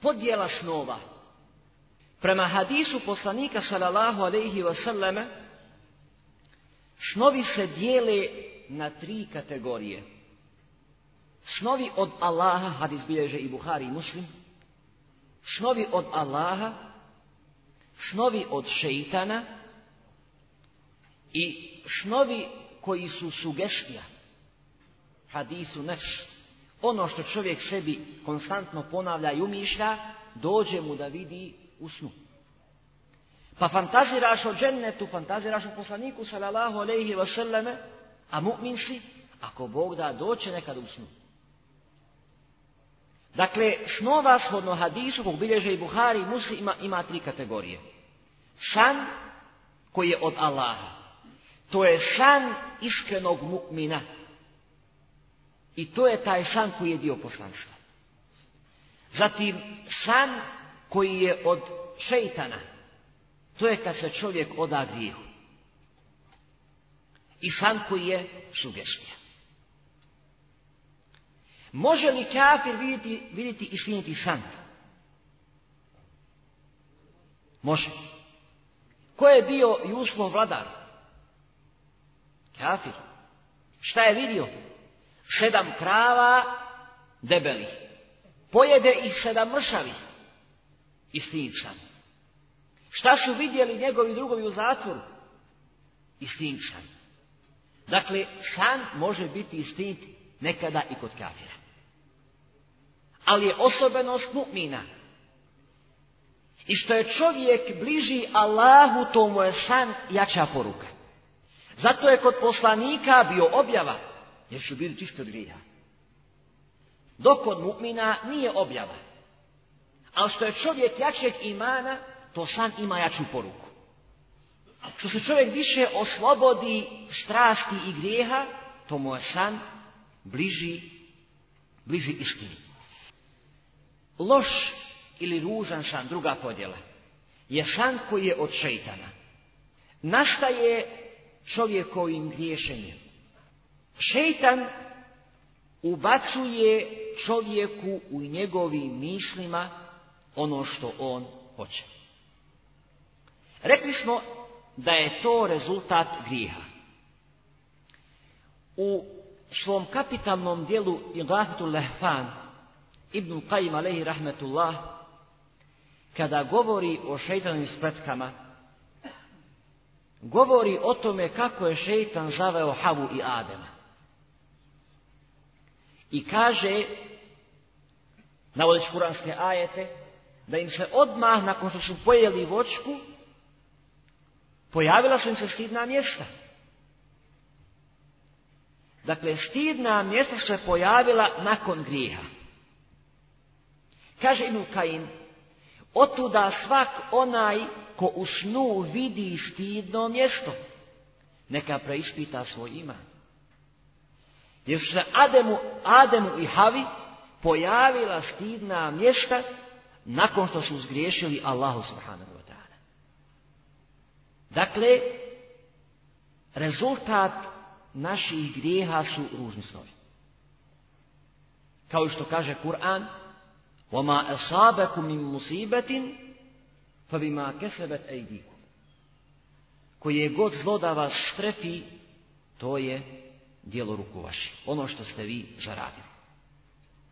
podjela snova. Prema hadisu poslanika sallallahu alaihi selleme, snovi se dijele na tri kategorije. Snovi od Allaha, hadis bilježe i Buhari i Muslim, snovi od Allaha, snovi od šeitana i snovi koji su sugestija, hadisu nefs, ono što čovjek sebi konstantno ponavlja i umišlja, dođe mu da vidi u snu. Pa fantaziraš o džennetu, fantaziraš o poslaniku sallallahu alejhi ve selleme, a mu'min si, ako Bog da doće nekad u snu. Dakle, snova shodno hadisu, kog bilježe i Buhari i ima, ima tri kategorije. San koji je od Allaha. To je san iskrenog mu'mina, i to je taj san koji je dio poslanstva. Zatim san koji je od šeitana. To je kad se čovjek oda grijehu. I san koji je sugestija. Može li kafir vidjeti, vidjeti i san? Može. Ko je bio Jusufov vladar? Kafir. Šta je vidio? sedam krava debeli, Pojede ih sedam mršavi i stinčan. Šta su vidjeli njegovi drugovi u zatvoru? I stinčan. Dakle, san može biti istit nekada i kod kafira. Ali je osobenost mu'mina. I što je čovjek bliži Allahu, to mu je san jača poruka. Zato je kod poslanika bio objava jer su bili čisti od grija. Dok od mukmina nije objava. Ali što je čovjek jačeg imana, to san ima jaču poruku. Što se čovjek više oslobodi strasti i grijeha, to mu je san bliži, bliži istini. Loš ili ružan san, druga podjela, je san koji je od šeitana. Nastaje čovjekovim griješenjem. Šeitan ubacuje čovjeku u njegovim mislima ono što on hoće. Rekli smo da je to rezultat griha. U svom kapitalnom dijelu Iglatul Lehfan Ibn Qajim rahmetullah kada govori o šeitanim spretkama, govori o tome kako je šeitan zaveo Havu i Adema i kaže, navodeći kuranske ajete, da im se odmah nakon što su pojeli vočku, pojavila su im se stidna mjesta. Dakle, stidna mjesta se pojavila nakon grija. Kaže Ibn Kain, otuda svak onaj ko u snu vidi stidno mjesto, neka preispita svoj iman. Jer su se Ademu, Ademu i Havi pojavila stidna mjesta nakon što su zgriješili Allahu subhanahu wa ta'ala. Dakle, rezultat naših grijeha su ružni snovi. Kao što kaže Kur'an, وَمَا أَصَابَكُمْ مُسِيبَتٍ فَبِمَا كَسَبَتْ أَيْدِيكُمْ Koje god zlo da vas strefi, to je djelo ruku vaši, Ono što ste vi zaradili.